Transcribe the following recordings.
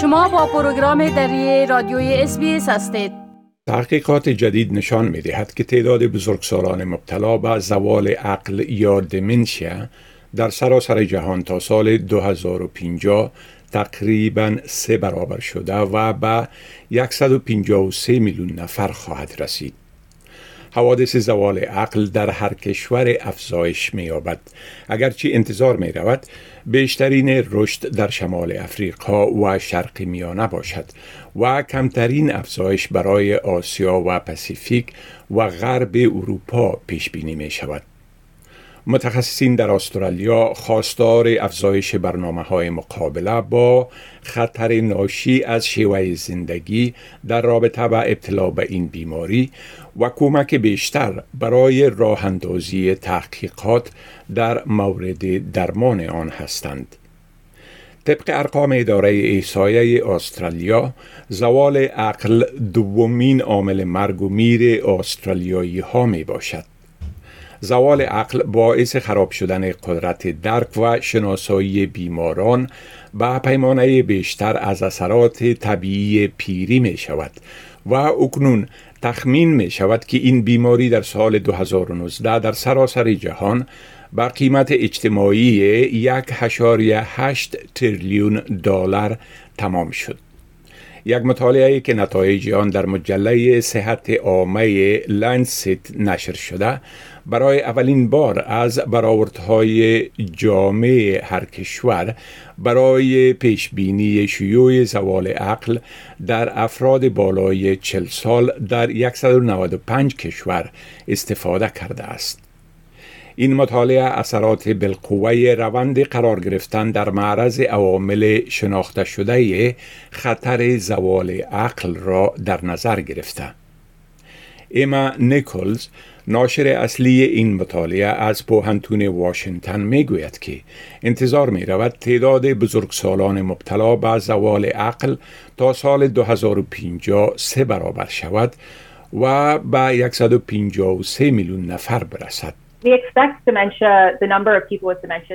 شما با پروگرام دری رادیوی اس هستید تحقیقات جدید نشان می دهد که تعداد بزرگسالان مبتلا به زوال عقل یا دمنشیا در سراسر جهان تا سال 2050 تقریبا سه برابر شده و به 153 میلیون نفر خواهد رسید. حوادث زوال عقل در هر کشور افزایش می یابد اگرچه انتظار می رود بیشترین رشد در شمال افریقا و شرق میانه باشد و کمترین افزایش برای آسیا و پسیفیک و غرب اروپا پیش بینی می شود متخصصین در استرالیا خواستار افزایش برنامه های مقابله با خطر ناشی از شیوه زندگی در رابطه با ابتلا به این بیماری و کمک بیشتر برای راه اندازی تحقیقات در مورد درمان آن هستند. طبق ارقام اداره ایسایه استرالیا زوال عقل دومین عامل مرگ و میر استرالیایی ها می باشد. زوال عقل باعث خراب شدن قدرت درک و شناسایی بیماران به پیمانه بیشتر از اثرات طبیعی پیری می شود و اکنون تخمین می شود که این بیماری در سال 2019 در سراسر جهان با قیمت اجتماعی یک هشاری هشت تریلیون دلار تمام شد. یک مطالعه که نتایج آن در مجله صحت عامه لنست نشر شده برای اولین بار از برآوردهای جامعه هر کشور برای پیشبینی شیوع زوال عقل در افراد بالای 40 سال در 195 کشور استفاده کرده است. این مطالعه اثرات بالقوه روند قرار گرفتن در معرض عوامل شناخته شده خطر زوال عقل را در نظر گرفته. ایما نیکلز ناشر اصلی این مطالعه از پوهنتون واشنگتن می گوید که انتظار می رود تعداد بزرگسالان مبتلا به زوال عقل تا سال 2050 سه برابر شود و به 153 میلیون نفر برسد.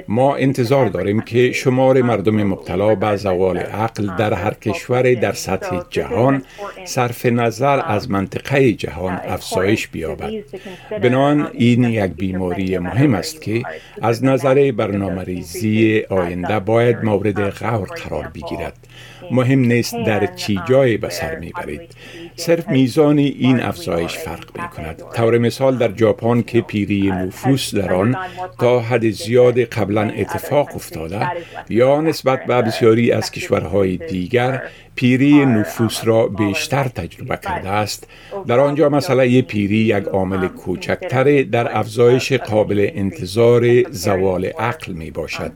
ما انتظار داریم که شمار مردم مبتلا به زوال عقل در هر کشور در سطح جهان صرف نظر از منطقه جهان افزایش بیابد. بنان این یک بیماری مهم است که از نظر برنامه ریزی آینده باید مورد غور قرار بگیرد. مهم نیست در چی جای به سر می‌برید صرف میزان این افزایش فرق می کند طور مثال در ژاپن که پیری نفوس در آن تا حد زیاد قبلا اتفاق افتاده یا نسبت به بسیاری از کشورهای دیگر پیری نفوس را بیشتر تجربه کرده است. در آنجا مسئله پیری یک عامل کوچکتر در افزایش قابل انتظار زوال عقل می باشد.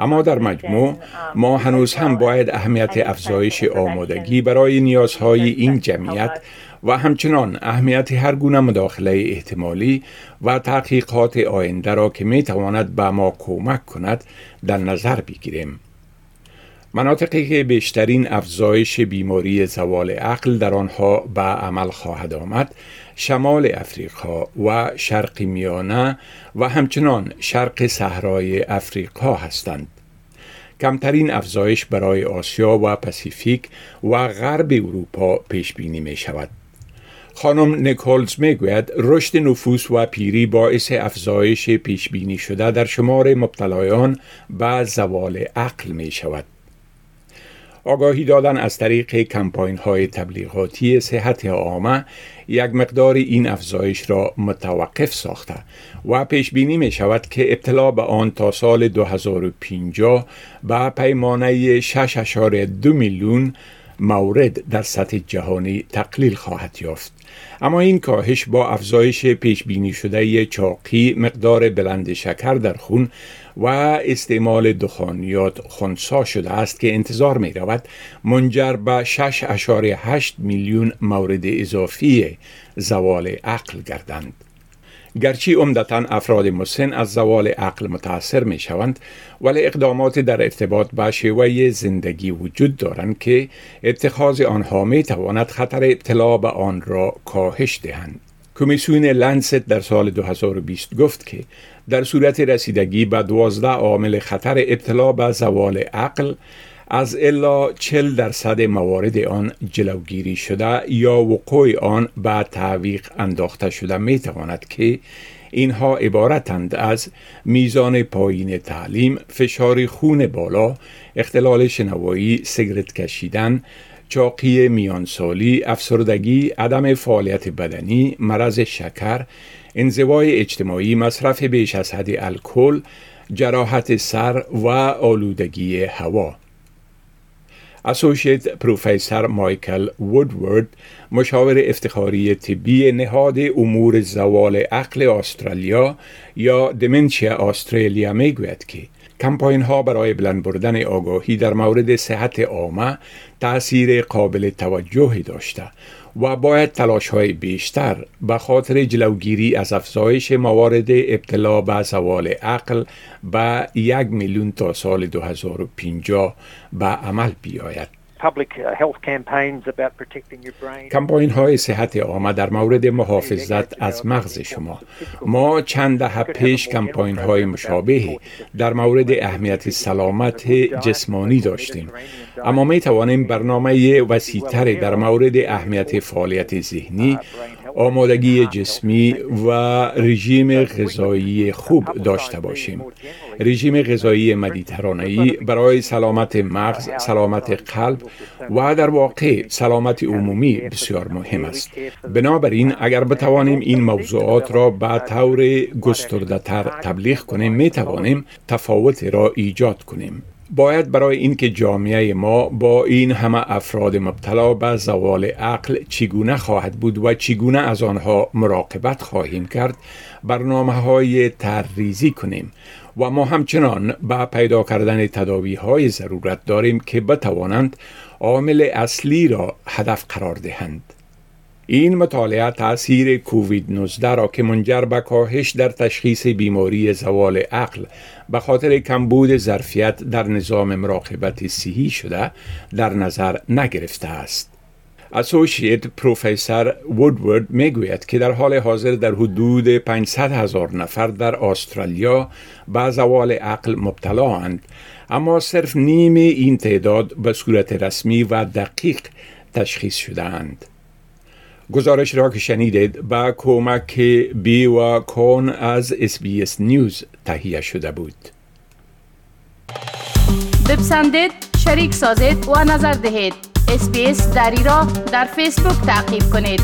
اما در مجموع ما هنوز هم باید اهمیت افزایش آمادگی برای نیازهای این جمعیت و همچنان اهمیت هر گونه مداخله احتمالی و تحقیقات آینده را که می تواند به ما کمک کند در نظر بگیریم. مناطقی که بیشترین افزایش بیماری زوال عقل در آنها به عمل خواهد آمد شمال افریقا و شرق میانه و همچنان شرق صحرای افریقا هستند. کمترین افزایش برای آسیا و پسیفیک و غرب اروپا پیش بینی می شود. خانم نیکولز می گوید رشد نفوس و پیری باعث افزایش پیش بینی شده در شمار مبتلایان به زوال عقل می شود. آگاهی دادن از طریق کمپاین های تبلیغاتی صحت عامه یک مقدار این افزایش را متوقف ساخته و پیش بینی می شود که ابتلا به آن تا سال 2050 به پیمانه 6.2 میلیون مورد در سطح جهانی تقلیل خواهد یافت اما این کاهش با افزایش پیش بینی شده چاقی مقدار بلند شکر در خون و استعمال دخانیات خونسا شده است که انتظار می رود منجر به 6.8 میلیون مورد اضافی زوال عقل گردند. گرچه عمدتا افراد مسن از زوال عقل متاثر می شوند ولی اقدامات در ارتباط با شیوه زندگی وجود دارند که اتخاذ آنها می تواند خطر ابتلا به آن را کاهش دهند. کمیسیون لنست در سال 2020 گفت که در صورت رسیدگی به دوازده عامل خطر ابتلا به زوال عقل از الا چل درصد موارد آن جلوگیری شده یا وقوع آن به تعویق انداخته شده می تواند که اینها عبارتند از میزان پایین تعلیم، فشار خون بالا، اختلال شنوایی، سیگرت کشیدن، چاقی میانسالی، افسردگی، عدم فعالیت بدنی، مرض شکر، انزوای اجتماعی، مصرف بیش از حد الکل، جراحت سر و آلودگی هوا. اسوشیت پروفسور مایکل وودورد مشاور افتخاری طبی نهاد امور زوال عقل استرالیا یا دمنشیا استرالیا می‌گوید که کمپاین ها برای بلند بردن آگاهی در مورد صحت عامه تأثیر قابل توجهی داشته. و باید تلاش های بیشتر به خاطر جلوگیری از افزایش موارد ابتلا به زوال عقل به یک میلیون تا سال 2050 به عمل بیاید. کمپاین های صحت عامه در مورد محافظت از مغز شما. ما چند دهه پیش کمپاین های مشابه در مورد اهمیت سلامت جسمانی داشتیم. اما می توانیم برنامه وسیعتری در مورد اهمیت فعالیت ذهنی آمادگی جسمی و رژیم غذایی خوب داشته باشیم. رژیم غذایی مدیترانه‌ای برای سلامت مغز سلامت قلب و در واقع سلامت عمومی بسیار مهم است. بنابراین اگر بتوانیم این موضوعات را به طور گسترده تر تبلیغ کنیم می توانیم تفاوت را ایجاد کنیم. باید برای اینکه جامعه ما با این همه افراد مبتلا به زوال عقل چگونه خواهد بود و چگونه از آنها مراقبت خواهیم کرد برنامه های ترریزی کنیم و ما همچنان به پیدا کردن تداوی های ضرورت داریم که بتوانند عامل اصلی را هدف قرار دهند. این مطالعه تاثیر کووید 19 را که منجر به کاهش در تشخیص بیماری زوال عقل به خاطر کمبود ظرفیت در نظام مراقبت صحی شده در نظر نگرفته است. اسوشیت پروفسور وودورد می‌گوید که در حال حاضر در حدود 500 هزار نفر در استرالیا به زوال عقل مبتلا اند اما صرف نیم این تعداد به صورت رسمی و دقیق تشخیص شده اند. گزارش را که شنیدید با کمک بی و کون از اس بی اس نیوز تهیه شده بود. بپسندید شریک سازید و نظر دهید. SBS دری را در فیسبوک تعقیب کنید.